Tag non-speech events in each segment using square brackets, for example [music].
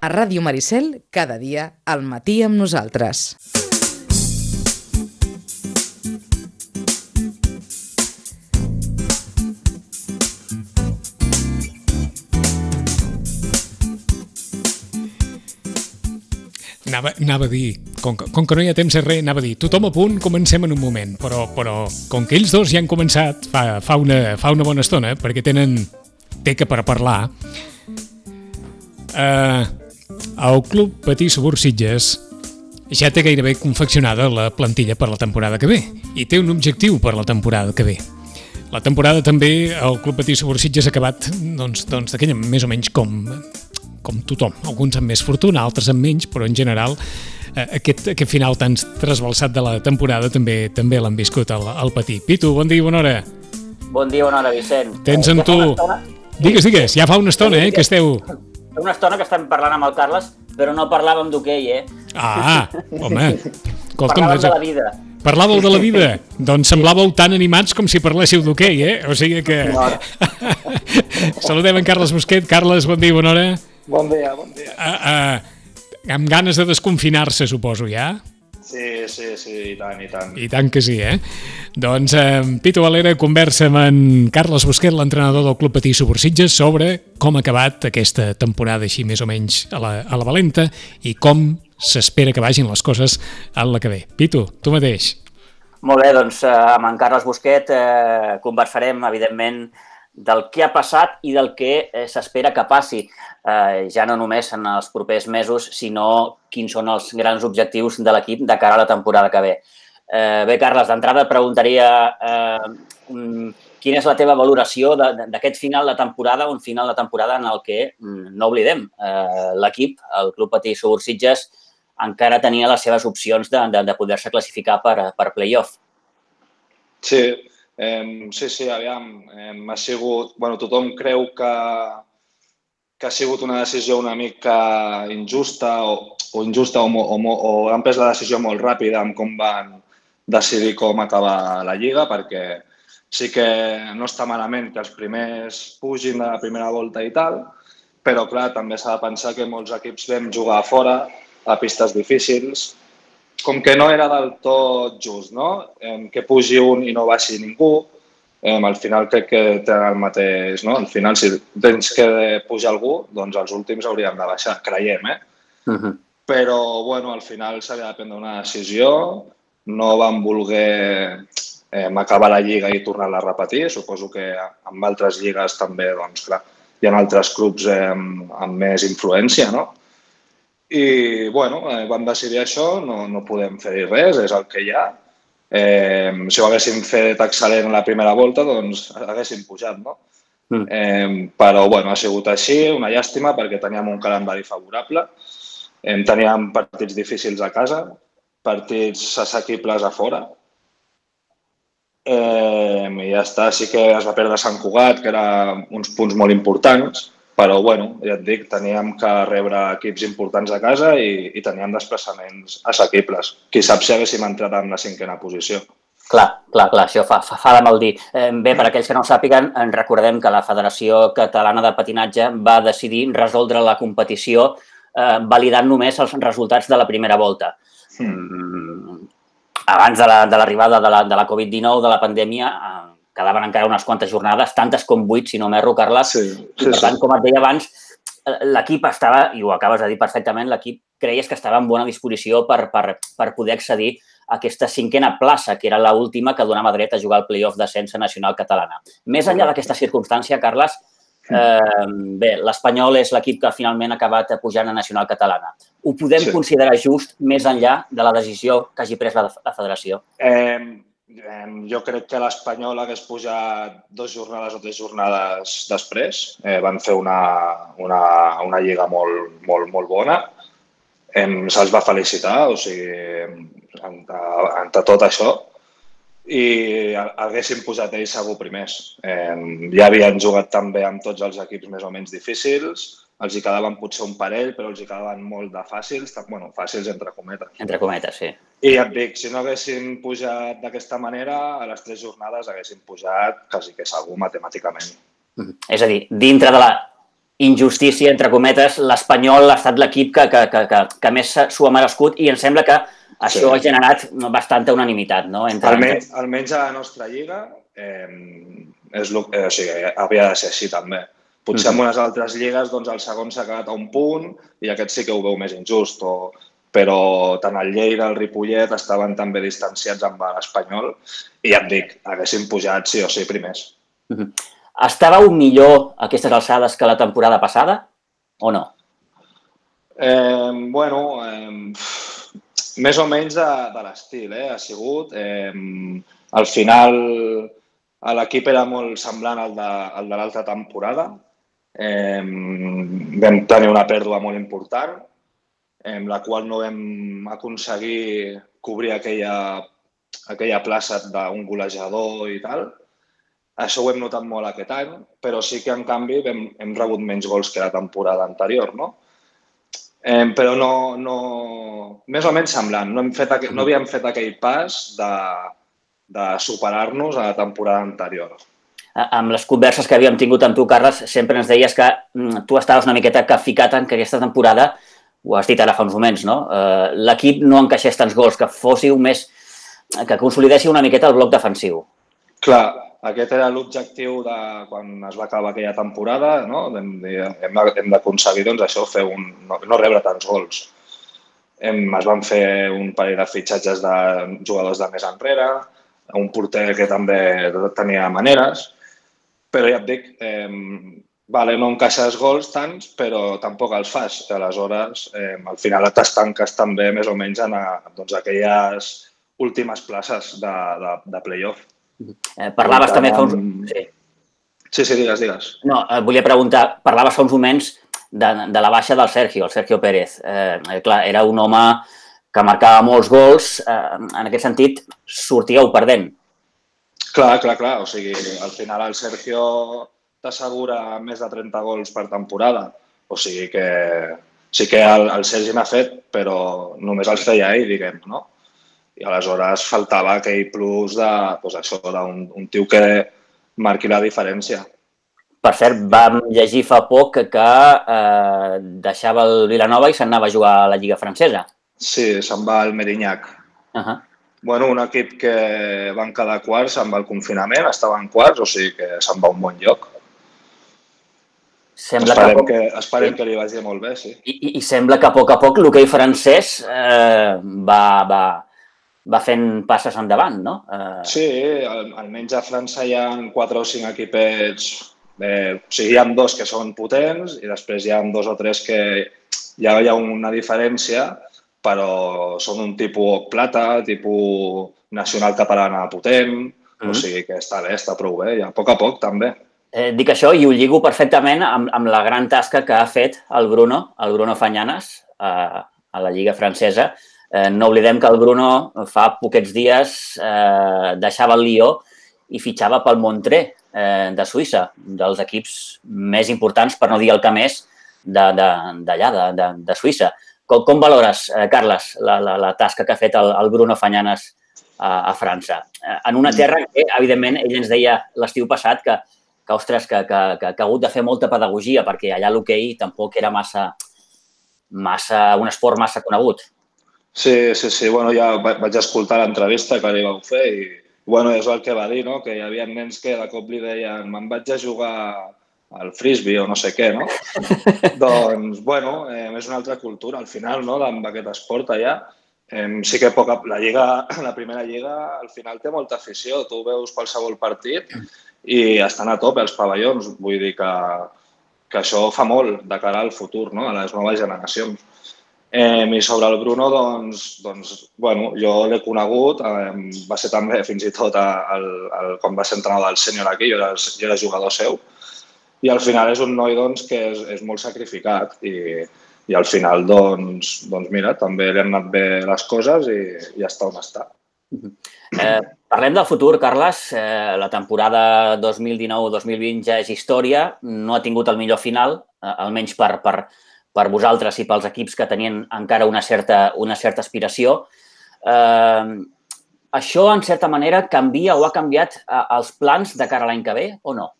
A Ràdio Maricel, cada dia, al matí amb nosaltres. Anava, anava a dir, com que, com que no hi ha temps de res, anava a dir, tothom a punt, comencem en un moment, però, però com que ells dos ja han començat fa, fa, una, fa una bona estona, perquè tenen teca per parlar, eh, el Club Patí Subursitges ja té gairebé confeccionada la plantilla per la temporada que ve i té un objectiu per la temporada que ve. La temporada també el Club Patí Subursitges ha acabat doncs, doncs d'aquella més o menys com, com tothom, alguns amb més fortuna, altres amb menys, però en general eh, aquest, aquest final tan trasbalsat de la temporada també també l'han viscut al, al Patí. Pitu, bon dia i bona hora. Bon dia, bona hora, Vicent. Tens en Ja fa tu... Digues, digues, ja fa una estona eh, que esteu... Fa una estona que estem parlant amb el Carles, però no parlàvem d'hoquei, eh? Ah, home, escolta'm, Parlàvem de la vida. parlàveu de la vida, doncs semblàveu tan animats com si parléssiu d'hoquei, eh? O sigui que... [laughs] Saludem en Carles Busquet. Carles, bon dia, bona hora. Bon dia, bon dia. Uh, uh, amb ganes de desconfinar-se, suposo, ja? Sí, sí, sí, i tant, i tant. I tant que sí, eh? Doncs eh, Pitu Valera conversa amb en Carles Busquet, l'entrenador del Club Patí Subursitges, sobre com ha acabat aquesta temporada així més o menys a la, a la valenta i com s'espera que vagin les coses en la que ve. Pitu, tu mateix. Molt bé, doncs eh, amb en Carles Busquet eh, conversarem, evidentment, del que ha passat i del que eh, s'espera que passi, eh, ja no només en els propers mesos, sinó quins són els grans objectius de l'equip de cara a la temporada que ve. Eh, bé, Carles, d'entrada et preguntaria eh, quina és la teva valoració d'aquest final de temporada, un final de temporada en el que, mm, no oblidem, eh, l'equip, el Club Patí Subursitges, encara tenia les seves opcions de, de, de poder-se classificar per, per playoff. Sí, eh, sí, sí, aviam, eh, ha sigut... bueno, tothom creu que, que ha sigut una decisió una mica injusta o, o injusta o, o, o han pres la decisió molt ràpida amb com van decidir com acabar la Lliga, perquè sí que no està malament que els primers pugin de la primera volta i tal, però clar, també s'ha de pensar que molts equips vam jugar a fora, a pistes difícils, com que no era del tot just, no? Em, que pugi un i no baixi ningú, em, al final crec que tenen el mateix, no? Al final, si tens que pujar algú, doncs els últims haurien de baixar, creiem, eh? Uh -huh. Però, bueno, al final s'havia de prendre una decisió, no van voler eh, acabar la lliga i tornar-la a repetir. Suposo que amb altres lligues també, doncs, clar, hi ha altres clubs eh, amb, amb més influència, no? I, bueno, eh, van decidir això, no, no podem fer res, és el que hi ha. Eh, si ho haguéssim fet excel·lent la primera volta, doncs haguéssim pujat, no? Mm. Eh, però, bueno, ha sigut així, una llàstima, perquè teníem un calendari favorable. Eh, teníem partits difícils a casa, partits assequibles a fora. Eh, I ja està, sí que es va perdre Sant Cugat, que era uns punts molt importants, però bueno, ja et dic, teníem que rebre equips importants a casa i, i teníem desplaçaments assequibles. Qui sap si haguéssim entrat en la cinquena posició. Clar, clar, clar, això fa, fa, fa de mal dir. Eh, bé, per aquells que no ho sàpiguen, en recordem que la Federació Catalana de Patinatge va decidir resoldre la competició eh, validant només els resultats de la primera volta. Mm, abans de la- de l'arribada de la, de la Covid-19, de la pandèmia, eh, quedaven encara unes quantes jornades, tantes com vuit, si no m'erro, Carles, Sí, I, per tant, com et deia abans, eh, l'equip estava, i ho acabes de dir perfectament, l'equip creies que estava en bona disposició per, per, per poder accedir a aquesta cinquena plaça, que era l última que donava dret a jugar al playoff d'ascens nacional catalana. Més enllà d'aquesta circumstància, Carles, eh, bé, l'Espanyol és l'equip que finalment ha acabat pujant a nacional catalana. Ho podem Sí. considerar just més enllà de la decisió que hagi pres la, la federació? Eh, jo crec que l'Espanyol hagués pujat dues jornades o tres jornades després. Eh, van fer una, una, una lliga molt, molt, molt bona. Eh, Se'ls va felicitar, o sigui, entre, entre tot això, i haguessin posat ells segur primers. Eh, ja havien jugat també amb tots els equips més o menys difícils, els hi quedaven potser un parell, però els hi quedaven molt de fàcils, bueno, fàcils entre cometes. Entre cometes, sí. I et dic, si no haguessin pujat d'aquesta manera, a les tres jornades haguessin pujat quasi que segur matemàticament. Mhm. És a dir, dintre de la injustícia, entre cometes, l'Espanyol ha estat l'equip que, que, que, que, que més s'ho ha merescut i em sembla que això sí. ha generat bastanta unanimitat, no? Entre... Almenys, almenys a la nostra lliga eh, és lo, eh, o sigui, havia de ser així també. Potser en unes altres lligues doncs, el segon s'ha quedat a un punt i aquest sí que ho veu més injust. O, però tant el Lleida, el Ripollet estaven també distanciats amb l'Espanyol i ja et dic, haguessin pujat sí o sí primers. Uh -huh. Estàveu millor aquestes alçades que la temporada passada o no? Eh, bueno, eh, més o menys de, de l'estil, eh? ha sigut. Eh, al final l'equip era molt semblant al de, al de l'altra temporada. Eh, vam tenir una pèrdua molt important, en la qual no vam aconseguir cobrir aquella, aquella plaça d'un golejador i tal. Això ho hem notat molt aquest any, però sí que, en canvi, hem, hem rebut menys gols que la temporada anterior, no? Eh, però no, no... Més o menys semblant. No, hem fet, no havíem fet aquell pas de, de superar-nos a la temporada anterior. Amb les converses que havíem tingut amb tu, Carles, sempre ens deies que mm, tu estaves una miqueta capficat en que aquesta temporada ho has dit ara fa uns moments, no? Eh, L'equip no encaixés tants gols, que fóssiu més... que consolidéssiu una miqueta el bloc defensiu. Clar, aquest era l'objectiu de quan es va acabar aquella temporada, no? Hem, hem d'aconseguir doncs, això, fer un, no, no rebre tants gols. Hem, es van fer un parell de fitxatges de jugadors de més enrere, un porter que també tenia maneres, però ja et dic, eh, vale, no encaixes gols tants, però tampoc els fas. Aleshores, eh, al final t'estanques també més o menys en a, doncs, aquelles últimes places de, de, de playoff. Eh, parlaves també fa uns... Sí. Sí, sí, digues, digues. No, et volia preguntar, parlaves fa uns moments de, de la baixa del Sergio, el Sergio Pérez. Eh, eh, clar, era un home que marcava molts gols. Eh, en aquest sentit, sortíeu perdent. Clar, clar, clar. O sigui, al final el Sergio t'assegura més de 30 gols per temporada. O sigui que sí que el, el Sergi n'ha fet, però només els feia ell, diguem, no? I aleshores faltava aquell plus de, doncs això, d'un un tio que marqui la diferència. Per cert, vam llegir fa poc que, que eh, deixava el Vilanova i se'n anava a jugar a la Lliga Francesa. Sí, se'n va al Merignac. Uh -huh. Bueno, un equip que van quedar quarts amb el confinament, estaven quarts, o sigui que se'n va a un bon lloc. Sembla esperem que, poc... que, esperem sí. que li vagi molt bé, sí. I, i, i sembla que a poc a poc l'hoquei francès eh, va, va, va fent passes endavant, no? Eh... Sí, al, almenys a França hi ha quatre o cinc equipets, eh, o sigui, hi ha dos que són potents i després hi ha dos o tres que ja hi ha una diferència, però són un tipus plata, tipus nacional catalana potent, mm -hmm. o sigui que està bé, està prou bé, i a poc a poc també. Eh, dic això i ho lligo perfectament amb, amb la gran tasca que ha fet el Bruno, el Bruno Fanyanes, a, a la Lliga Francesa. Eh, no oblidem que el Bruno fa poquets dies eh, deixava el Lió i fitxava pel Montré eh, de Suïssa, dels equips més importants, per no dir el que més, d'allà, de, de, de, de Suïssa. Com, com valores, eh, Carles, la, la, la tasca que ha fet el, el Bruno Fanyanes a, a França? Eh, en una terra que, evidentment, ell ens deia l'estiu passat que que, ostres, que, que, que, que ha hagut de fer molta pedagogia perquè allà l'hoquei tampoc era massa, massa, un esport massa conegut. Sí, sí, sí. Bueno, ja vaig escoltar l'entrevista que li vau fer i bueno, és el que va dir, no? que hi havia nens que de cop li deien me'n vaig a jugar al frisbee o no sé què, no? [laughs] doncs, bueno, eh, és una altra cultura al final, no?, amb aquest esport allà. Eh, sí que poca, la lliga, [clears throat] la primera lliga, al final té molta afició. Tu veus qualsevol partit i estan a tope els pavellons. Vull dir que, que això fa molt de cara al futur, no? a les noves generacions. Eh, I sobre el Bruno, doncs, doncs bueno, jo l'he conegut, eh, va ser també [laughs] fins i tot el, el, quan va ser entrenador del sènior aquí, jo era, jo era jugador seu, i al final és un noi doncs, que és, és molt sacrificat i, i al final, doncs, doncs mira, també li han anat bé les coses i, i està on està. Eh, parlem del futur, Carles. Eh, la temporada 2019-2020 ja és història. No ha tingut el millor final, eh, almenys per, per, per vosaltres i pels equips que tenien encara una certa, una certa aspiració. Eh, això, en certa manera, canvia o ha canviat eh, els plans de cara a l'any que ve o no?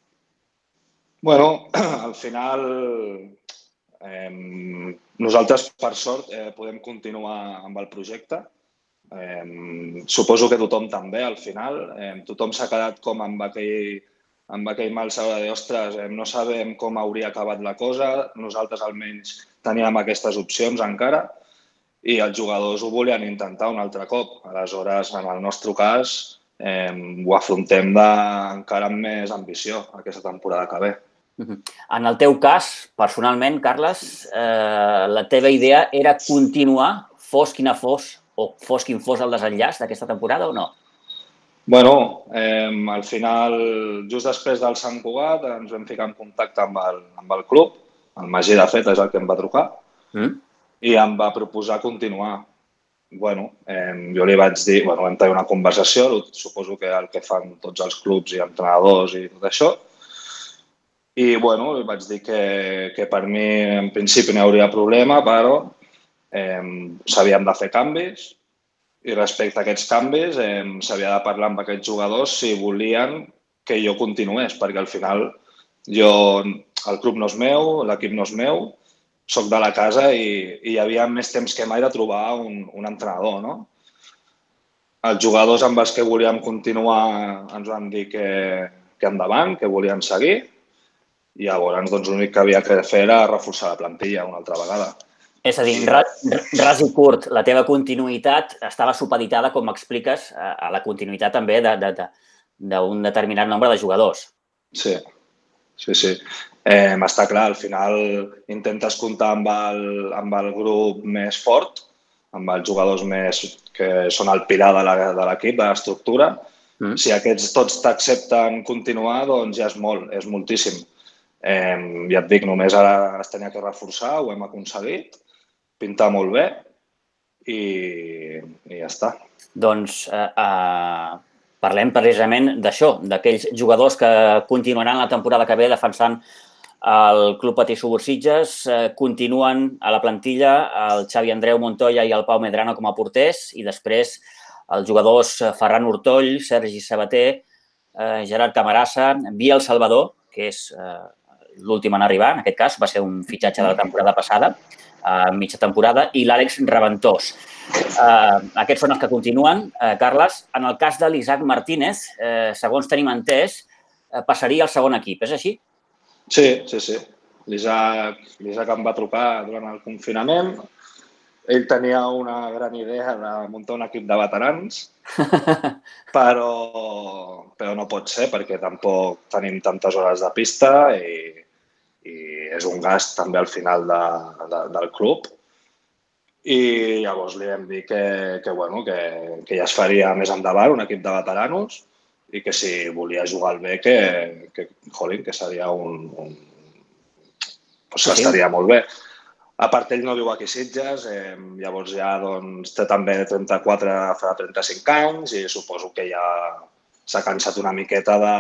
Bueno, [clears throat] al final eh, nosaltres, per sort, eh, podem continuar amb el projecte. Eh, suposo que tothom també, al final. Eh, tothom s'ha quedat com amb aquell, amb aquell mal sabor de, ostres, eh, no sabem com hauria acabat la cosa, nosaltres almenys teníem aquestes opcions encara i els jugadors ho volien intentar un altre cop. Aleshores, en el nostre cas, eh, ho afrontem de, encara amb més ambició aquesta temporada que ve. En el teu cas, personalment, Carles, eh, la teva idea era continuar, fos quina fos, o fos quin fos el desenllaç d'aquesta temporada o no? Bueno, eh, al final, just després del Sant Cugat, ens vam ficar en contacte amb el, amb el club. El Magí, de fet, és el que em va trucar. Mm. I em va proposar continuar. bueno, eh, jo li vaig dir, bueno, vam tenir una conversació, suposo que el que fan tots els clubs i entrenadors i tot això, i, bueno, vaig dir que, que per mi en principi no hauria problema, però eh, s'havien de fer canvis i respecte a aquests canvis eh, s'havia de parlar amb aquests jugadors si volien que jo continués, perquè al final jo, el club no és meu, l'equip no és meu, sóc de la casa i, i hi havia més temps que mai de trobar un, un entrenador, no? Els jugadors amb els que volíem continuar ens van dir que, que endavant, que volien seguir i llavors doncs, l'únic que havia de fer era reforçar la plantilla una altra vegada. És a dir, ras, ras i curt, la teva continuïtat estava supeditada, com expliques, a, la continuïtat també d'un de, de, de determinat nombre de jugadors. Sí, sí, sí. Eh, està clar, al final intentes comptar amb el, amb el grup més fort, amb els jugadors més que són el pilar de l'equip, de l'estructura. Mm. Si aquests tots t'accepten continuar, doncs ja és molt, és moltíssim. Eh, ja et dic, només ara es tenia que reforçar, ho hem aconseguit, pintar molt bé i, i ja està. Doncs eh, eh, parlem precisament d'això, d'aquells jugadors que continuaran la temporada que ve defensant el Club Patí Subursitges, eh, continuen a la plantilla el Xavi Andreu Montoya i el Pau Medrano com a porters i després els jugadors Ferran Hortoll, Sergi Sabater, eh, Gerard Camarassa, Biel Salvador, que és eh, l'últim en arribar, en aquest cas, va ser un fitxatge de la temporada passada, a mitja temporada, i l'Àlex Reventós. Uh, aquests són els que continuen. Uh, Carles, en el cas de l'Isaac Martínez, uh, segons tenim entès, uh, passaria al segon equip, és així? Sí, sí, sí. L'Isaac em va trucar durant el confinament. Ell tenia una gran idea de muntar un equip de veterans, [laughs] però, però no pot ser perquè tampoc tenim tantes hores de pista i, i és un gast també al final de, de, del club. I llavors li vam dir que, que, bueno, que, que ja es faria més endavant un equip de veteranos i que si volia jugar al bé, que, que, jolín, que seria un... un pues sí. estaria molt bé. A part, ell no viu aquí a Sitges, eh, llavors ja doncs, té també 34, farà 35 anys i suposo que ja s'ha cansat una miqueta de,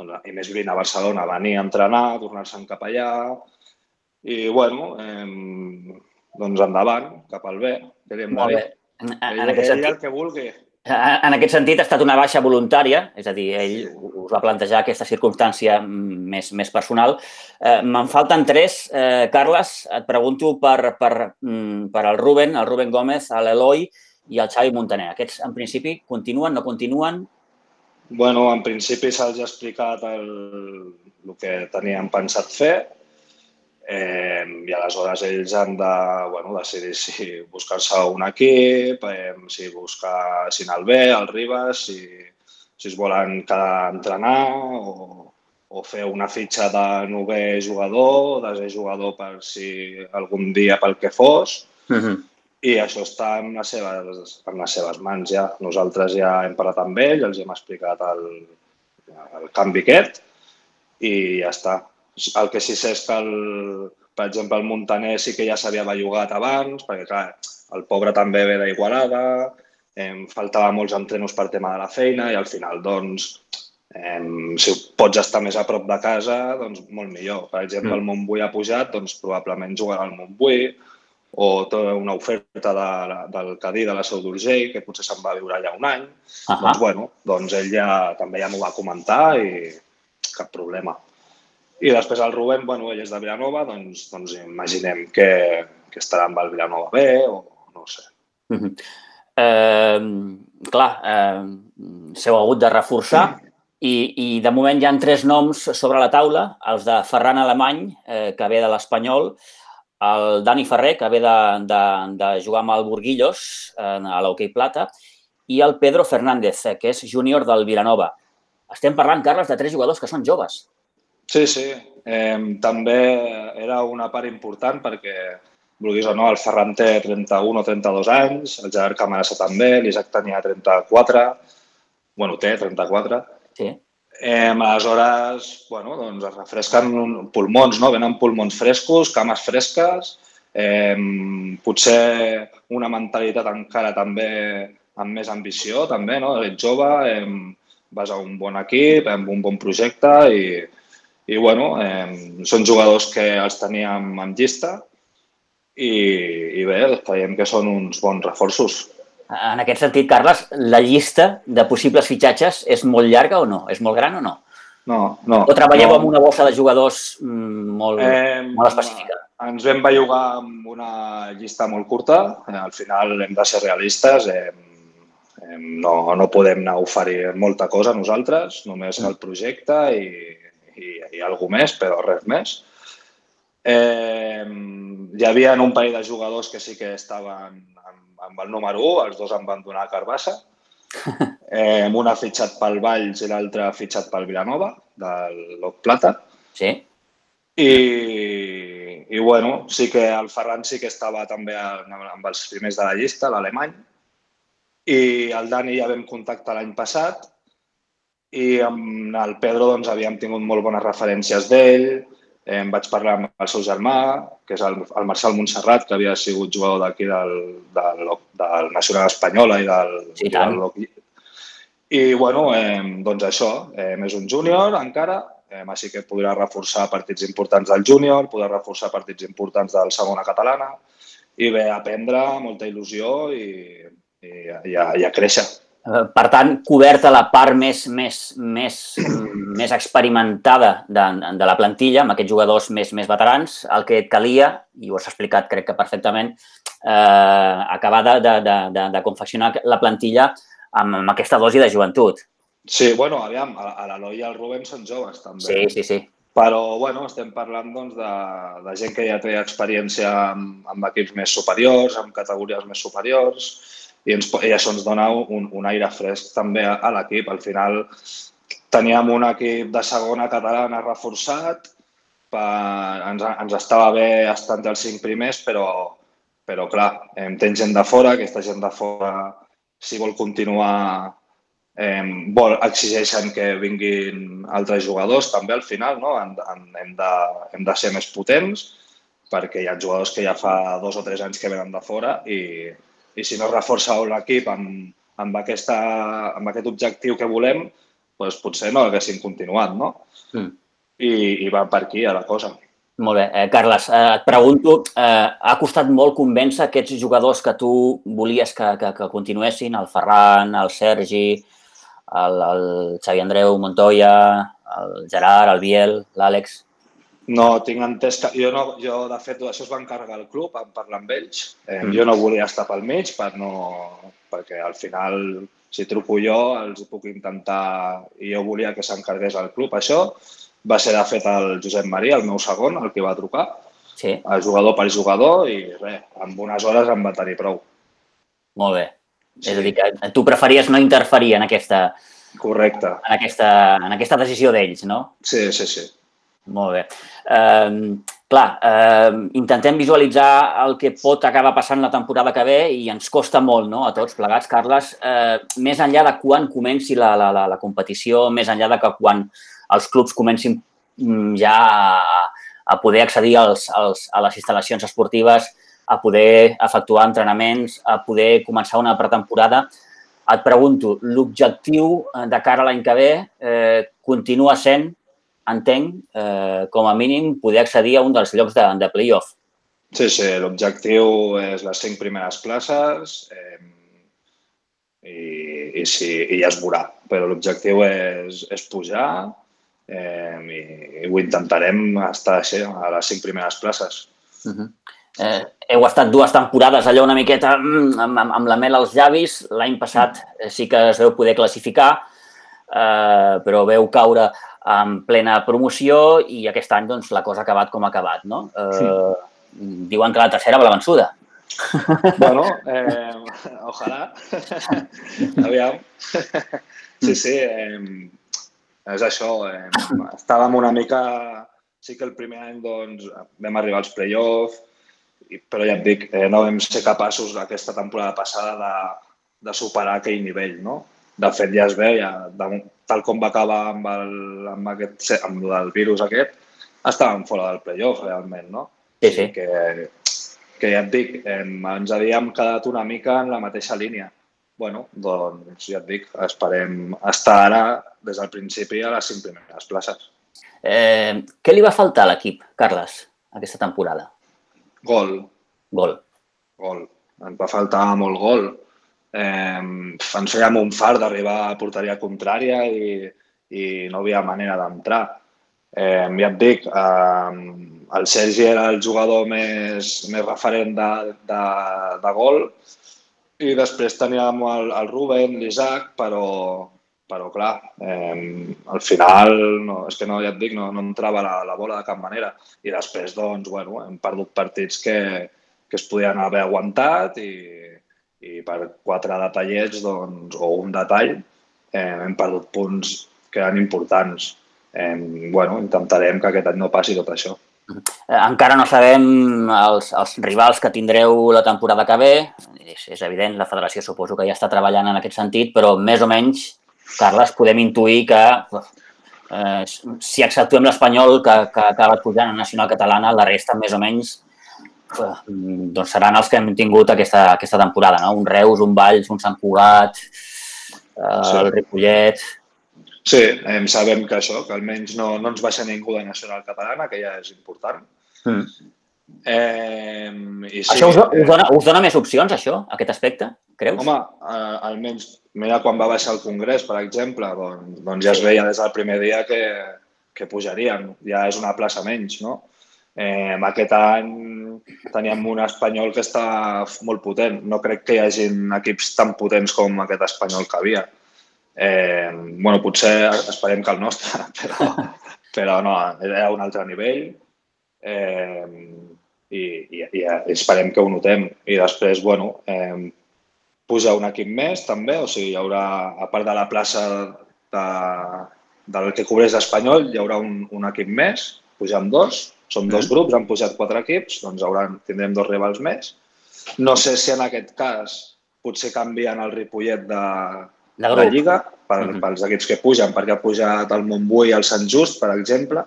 doncs, i més vivint a Barcelona, venir a entrenar, tornar-se'n cap allà i, bueno, eh, doncs endavant, cap al bé, que li hem de dir. En, en, aquest sentit, el que vulgui. En aquest sentit, ha estat una baixa voluntària, és a dir, ell us va plantejar aquesta circumstància més, més personal. Eh, Me'n falten tres. Eh, Carles, et pregunto per, per, mm, per el Ruben, el Ruben Gómez, l'Eloi i el Xavi Montaner. Aquests, en principi, continuen, no continuen? bueno, en principi se'ls ha explicat el, el que teníem pensat fer eh, i aleshores ells han de bueno, decidir si buscar-se un equip, eh, si buscar si anar al B, al Ribas, si, si es volen quedar a entrenar o, o fer una fitxa de novè jugador, de jugador per si algun dia pel que fos. Uh -huh i això està en les seves, en les seves mans ja. Nosaltres ja hem parlat amb ell, els hem explicat el, el canvi aquest i ja està. El que sí sé és que, el, per exemple, el Montaner sí que ja s'havia bellugat abans, perquè, clar, el pobre també ve d'Igualada, em faltava molts entrenos per tema de la feina i al final, doncs, em, si pots estar més a prop de casa, doncs molt millor. Per exemple, mm. el Montbui ha pujat, doncs probablement jugarà al Montbui, o tota una oferta de, del Cadí de la Seu d'Urgell, que potser se'n va viure allà un any, uh -huh. doncs, bueno, doncs ell ja, també ja m'ho va comentar i cap problema. I després el Rubén, bueno, ell és de Vilanova, doncs, doncs imaginem que, que estarà amb el Vilanova B o no sé. Mm -hmm. eh, clar, eh, s'heu hagut de reforçar i, i de moment hi han tres noms sobre la taula, els de Ferran Alemany, eh, que ve de l'Espanyol, el Dani Ferrer, que ve de, de, de jugar amb el Burguillos eh, a l'Hockey Plata, i el Pedro Fernández, eh, que és júnior del Vilanova. Estem parlant, Carles, de tres jugadors que són joves. Sí, sí. Eh, també era una part important perquè, vulguis o no, el Ferran té 31 o 32 anys, el Gerard Camarasa també, l'Isaac tenia 34, bueno, té 34. Sí. Eh, aleshores, bueno, doncs es refresquen pulmons, no? Venen pulmons frescos, cames fresques, eh, potser una mentalitat encara també amb més ambició, també, no? Ets jove, eh, vas a un bon equip, amb un bon projecte i, i bueno, eh, són jugadors que els teníem en llista i, i bé, creiem que són uns bons reforços. En aquest sentit, Carles, la llista de possibles fitxatges és molt llarga o no? És molt gran o no? No, no. O treballeu no. amb una bossa de jugadors mm, molt, eh, molt específica? Ens vam bellugar amb una llista molt curta. Al final hem de ser realistes. Eh, no, no podem anar a oferir molta cosa nosaltres, només el projecte i, i, i alguna més, però res més. Eh, hi havia un parell de jugadors que sí que estaven amb, amb el número 1, els dos em van donar Carbassa. [laughs] Eh, un ha fitxat pel Valls i l'altre ha fitxat pel Vilanova, del Loc Plata. Sí. I, i bueno, sí que el Ferran sí que estava també amb els primers de la llista, l'alemany, i el Dani ja vam contactar l'any passat i amb el Pedro doncs, havíem tingut molt bones referències d'ell, em vaig parlar amb el seu germà, que és el, el Marçal Montserrat, que havia sigut jugador d'aquí del, del, del Nacional Espanyola i del... Sí, i, del, I, bueno, eh, doncs això, eh, és un júnior encara, eh, així que podrà reforçar partits importants del júnior, podrà reforçar partits importants del segona catalana i bé, aprendre, molta il·lusió i, i, i, a, i a créixer. Eh, per tant, coberta la part més, més, més, més experimentada de, de la plantilla, amb aquests jugadors més, més veterans, el que et calia, i ho has explicat crec que perfectament, eh, acabar de, de, de, de confeccionar la plantilla amb, amb aquesta dosi de joventut. Sí, bueno, aviam, l'Eloi i el Rubén són joves també. Sí, sí, sí. Però, bueno, estem parlant doncs, de, de gent que ja té experiència amb, amb equips més superiors, amb categories més superiors, i, ens, i això ens dona un, un aire fresc també a, a l'equip. Al final teníem un equip de segona catalana reforçat, per, ens, ens estava bé estar entre els cinc primers, però, però clar, em tens gent de fora, aquesta gent de fora, si vol continuar, eh, vol, exigeixen que vinguin altres jugadors també al final, no? Hem, hem, de, hem de ser més potents perquè hi ha jugadors que ja fa dos o tres anys que venen de fora i, i si no es reforça l'equip amb, amb, aquesta, amb aquest objectiu que volem, doncs potser no haguéssim continuat, no? Mm. I, I va per aquí a la cosa. Molt bé. Eh, Carles, eh, et pregunto, eh, ha costat molt convèncer aquests jugadors que tu volies que, que, que continuessin, el Ferran, el Sergi, el, el Xavi Andreu Montoya, el Gerard, el Biel, l'Àlex? No, tinc entès que... Jo, no, jo de fet, això es va encarregar el club, en parlar amb ells. Eh, mm. Jo no volia estar pel mig per no, perquè al final, si truco jo, els puc intentar... I jo volia que s'encarregués el club. Això va ser, de fet, el Josep Maria, el meu segon, el que va trucar. Sí. El jugador per jugador i res, amb unes hores em va tenir prou. Molt bé. Sí. És a dir, que tu preferies no interferir en aquesta... Correcte. En aquesta, en aquesta decisió d'ells, no? Sí, sí, sí. Molt bé. Eh, clar, eh, intentem visualitzar el que pot acabar passant la temporada que ve i ens costa molt, no?, a tots plegats, Carles, eh, més enllà de quan comenci la, la, la, la competició, més enllà de que quan els clubs comencin mm, ja a, a poder accedir als, als, a les instal·lacions esportives, a poder efectuar entrenaments, a poder començar una pretemporada, et pregunto, l'objectiu de cara a l'any que ve eh, continua sent entenc, eh, com a mínim, poder accedir a un dels llocs de, de playoff. Sí, sí, l'objectiu és les cinc primeres places eh, i, i, sí, i ja es veurà. Però l'objectiu és, és pujar eh, i, i ho intentarem estar així, a les cinc primeres places. Uh -huh. eh, heu estat dues temporades allò una miqueta mm, amb, amb, amb la mel als llavis. L'any passat eh, sí que es veu poder classificar, eh, però veu caure en plena promoció i aquest any doncs, la cosa ha acabat com ha acabat. No? Eh, sí. Diuen que la tercera va la vençuda. Bueno, eh, ojalà. [laughs] Aviam. Sí, sí, eh, és això. Eh, estàvem una mica... Sí que el primer any doncs, vam arribar als play-off, però ja et dic, eh, no vam ser capaços aquesta temporada passada de, de superar aquell nivell, no? De fet, ja es veia, de, tal com va acabar amb el, amb aquest, amb el virus aquest, estàvem fora del playoff, realment, no? Sí, sí. Que, que ja et dic, eh, ens havíem quedat una mica en la mateixa línia. bueno, doncs ja et dic, esperem estar ara des del principi a les cinc primeres places. Eh, què li va faltar a l'equip, Carles, aquesta temporada? Gol. Gol. Gol. Ens va faltar molt gol. Eh, ens fèiem un far d'arribar a porteria contrària i, i no havia manera d'entrar. Eh, ja et dic, eh, el Sergi era el jugador més, més referent de, de, de gol i després teníem el, el Ruben, l'Isaac, però, però clar, eh, al final, no, és que no, ja et dic, no, no entrava la, la bola de cap manera. I després, doncs, bueno, hem perdut partits que, que es podien haver aguantat i, i per quatre detallets, doncs, o un detall, eh, hem perdut punts que eren importants. Eh, bueno, intentarem que aquest any no passi tot això. Eh, encara no sabem els, els rivals que tindreu la temporada que ve. És, és evident, la federació suposo que ja està treballant en aquest sentit, però més o menys, Carles, podem intuir que eh, si acceptuem l'espanyol que, que ha acabat pujant a Nacional Catalana, la resta més o menys doncs seran els que hem tingut aquesta, aquesta temporada, no? Un Reus, un Valls, un Sant Cugat, eh, sí. el Ripollet, Sí, eh, sabem que això, que almenys no, no ens baixa ningú de Nacional Catalana, que ja és important. Mm. Eh, i sí, això us, us, dona, us dona més opcions, això, aquest aspecte, creus? Home, eh, almenys, mira, quan va baixar el Congrés, per exemple, doncs, doncs ja es veia des del primer dia que, que pujarien, ja és una plaça menys, no? Eh, aquest any teníem un espanyol que està molt potent. No crec que hi hagin equips tan potents com aquest espanyol que havia. Eh, bueno, potser esperem que el nostre, [laughs] però, però no, era un altre nivell eh, i, i, i esperem que ho notem. I després, bueno, eh, puja un equip més també, o sigui, hi haurà, a part de la plaça de, del que cobreix l'Espanyol, hi haurà un, un equip més, pujant dos, som dos mm. grups, han pujat quatre equips, doncs hauran, tindrem dos rivals més. No sé si en aquest cas potser canvien el Ripollet de, de, de Lliga, per, uh -huh. pels equips que pugen, perquè ha pujat el Montbui i el Sant Just, per exemple,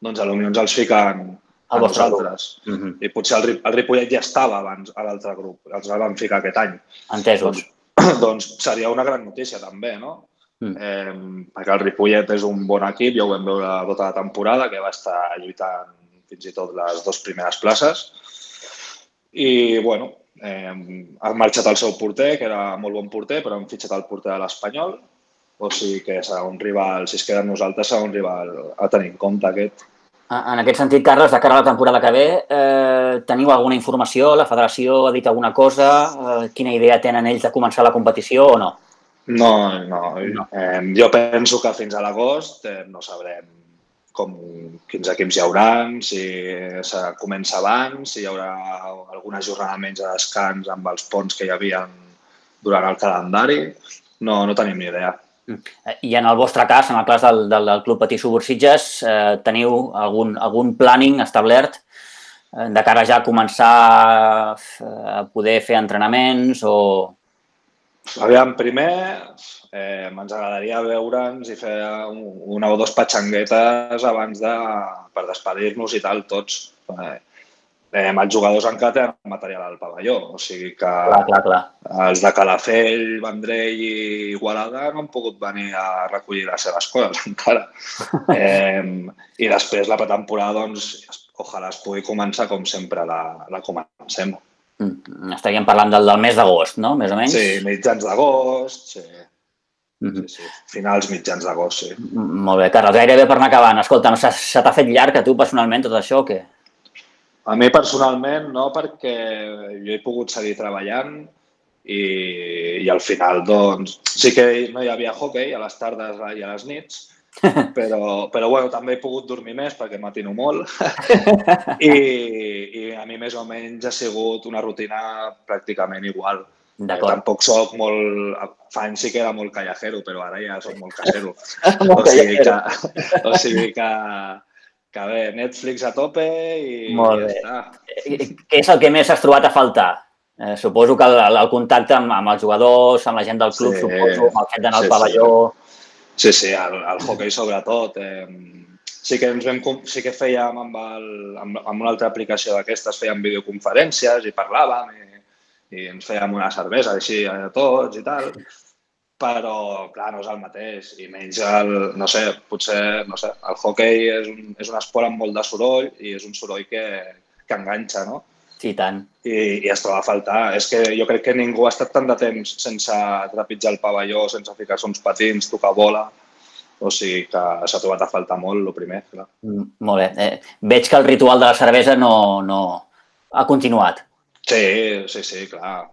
doncs a l'Unió ens els fiquen a nosaltres. Uh -huh. I potser el, el Ripollet ja estava abans a l'altre grup, els el van ficar aquest any. Entesos. Doncs, [clears throat] doncs seria una gran notícia també, no? Mm. Eh, perquè el Ripollet és un bon equip, ja ho vam veure tota la temporada, que va estar lluitant fins i tot les dues primeres places. I, bueno, Eh, ha marxat el seu porter, que era molt bon porter, però han fitxat el porter de l'Espanyol. O sigui que serà un rival, si es queda amb nosaltres, serà un rival a tenir en compte aquest. En aquest sentit, Carles, de cara a la temporada que ve, eh, teniu alguna informació? La federació ha dit alguna cosa? Eh, quina idea tenen ells de començar la competició o no? No, no. no. Eh, jo penso que fins a l'agost eh, no sabrem com quins equips hi haurà, si se comença abans, si hi haurà alguna jornada menys de descans amb els ponts que hi havia durant el calendari. No, no tenim ni idea. Mm. I en el vostre cas, en el cas del, del, del Club Patí Subursitges, eh, teniu algun, algun planning establert eh, de cara ja a començar a poder fer entrenaments o... Aviam, primer eh, ens agradaria veure'ns i fer una o dos patxanguetes abans de, per despedir-nos i tal, tots. Eh, eh, els jugadors encara tenen material al pavelló, o sigui que clar, clar, clar. els de Calafell, Vendrell i Igualada no han pogut venir a recollir les seves coses [laughs] encara. Eh, I després la pretemporada, doncs, ojalà es pugui començar com sempre la, la comencem. Mm, estaríem parlant del, del mes d'agost, no? Més o menys? Sí, mitjans d'agost, sí. Mm -hmm. sí, sí. Finals mitjans d'agost, sí. Molt bé, Carles, gairebé per anar acabant. Escolta, no se, se t'ha fet llarg a tu personalment tot això o què? A mi personalment no, perquè jo he pogut seguir treballant i, i al final doncs sí que no hi havia hockey a les tardes i a les nits, [laughs] però, però bueno, també he pogut dormir més perquè matino molt [laughs] i a mi més o menys ha sigut una rutina pràcticament igual. Eh, tampoc sóc molt... Fa anys sí que era molt callejero, però ara ja sóc molt casero. [laughs] o, sigui que, [laughs] o sigui que, que bé, Netflix a tope i molt ja bé. està. Eh, què és el que més has trobat a faltar? Eh, suposo que el, el contacte amb, amb els jugadors, amb la gent del club, sí, suposo, amb el fet d'anar sí, al pavelló... Sí Sí, sí, el, el hockey sobretot. Eh, sí que ens vam, sí que fèiem amb, el, amb, amb una altra aplicació d'aquestes, fèiem videoconferències i parlàvem i, i ens fèiem una cervesa així a tots i tal, però clar, no és el mateix i menys el, no sé, potser, no sé, el hockey és un, és un esport amb molt de soroll i és un soroll que, que enganxa, no? Sí, tant. I, I es troba a faltar. És que jo crec que ningú ha estat tant de temps sense trepitjar el pavelló, sense ficar-se uns patins, tocar bola. O sigui que s'ha trobat a faltar molt, el primer. Clar. Mm, molt bé. Eh, veig que el ritual de la cervesa no, no ha continuat. Sí, sí, sí, clar.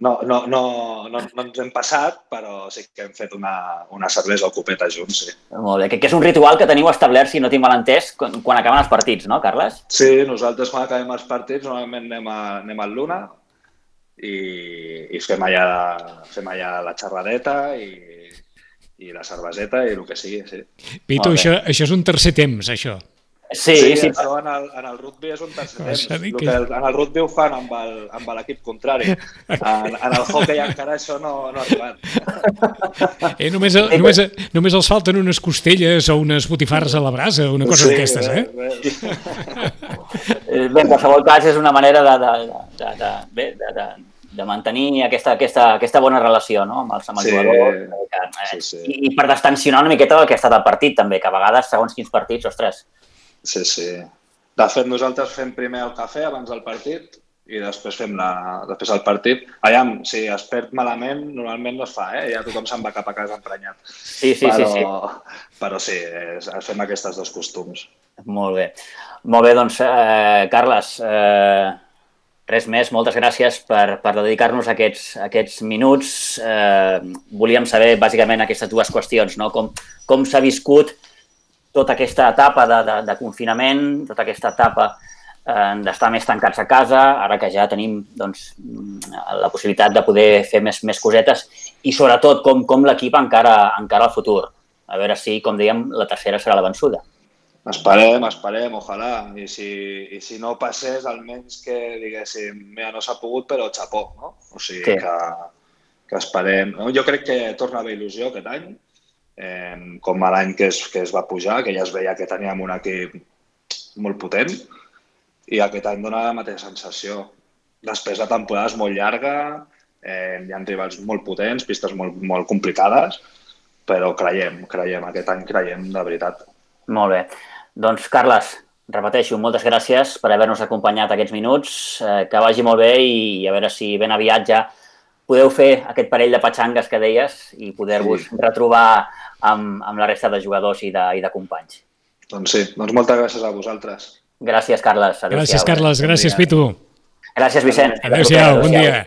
No, no, no, no, no ens hem passat, però sí que hem fet una, una cervesa o copeta junts, sí. Molt bé, que, que és un ritual que teniu establert, si no tinc mal entès, quan, quan acaben els partits, no, Carles? Sí, nosaltres quan acabem els partits normalment anem, a, anem al Luna i, i fem, allà, fem allà la xerradeta i, i la cerveseta i el que sigui, sí. Pitu, això, això és un tercer temps, això. Sí, sí, sí. Això en el, en el rugby és un tercer temps. El que... que en el rugby ho fan amb l'equip contrari. En, en el hockey encara això no, no ha arribat. Eh, només, només, només els falten unes costelles o unes botifarres a la brasa, una cosa sí, d'aquestes, eh? Bé, eh, bé, en qualsevol cas és una manera de, de, de, de, de, de, de de mantenir aquesta, aquesta, aquesta bona relació no? amb els, amb els sí, jugadors. Que, eh, sí, sí. I, I per destensionar una miqueta el que ha estat el partit, també, que a vegades, segons quins partits, ostres, Sí, sí. De fet, nosaltres fem primer el cafè abans del partit i després fem la, després el partit. Aviam, si es perd malament, normalment no es fa, eh? Ja tothom se'n va cap a casa emprenyat. Sí, sí, però, sí, sí. Però sí, és, fem aquestes dos costums. Molt bé. Molt bé, doncs, eh, Carles, eh, res més. Moltes gràcies per, per dedicar-nos aquests, aquests minuts. Eh, volíem saber, bàsicament, aquestes dues qüestions, no? Com, com s'ha viscut tota aquesta etapa de, de, de confinament, tota aquesta etapa eh, d'estar més tancats a casa, ara que ja tenim doncs, la possibilitat de poder fer més, més cosetes i sobretot com, com l'equip encara, encara al futur. A veure si, com dèiem, la tercera serà la vençuda. Esperem, esperem, ojalà. I si, i si no passés, almenys que diguéssim, mira, no s'ha pogut, però xapó, no? O sigui sí. que, que esperem. No? Jo crec que torna a haver il·lusió aquest any eh, com a l'any que, es, que es va pujar, que ja es veia que teníem un equip molt potent i aquest any dona la mateixa sensació. Després la temporada és molt llarga, eh, hi ha rivals molt potents, pistes molt, molt complicades, però creiem, creiem, aquest any creiem de veritat. Molt bé. Doncs, Carles, repeteixo, moltes gràcies per haver-nos acompanyat aquests minuts, eh, que vagi molt bé i a veure si ben aviat ja podeu fer aquest parell de patxangues que deies i poder-vos sí. retrobar amb, amb la resta de jugadors i de, i de companys. Doncs sí, doncs moltes gràcies a vosaltres. Gràcies, Carles. Gràcies, Carles. Gràcies, Pitu. Gràcies, Vicent. Adéu-siau, bon dia.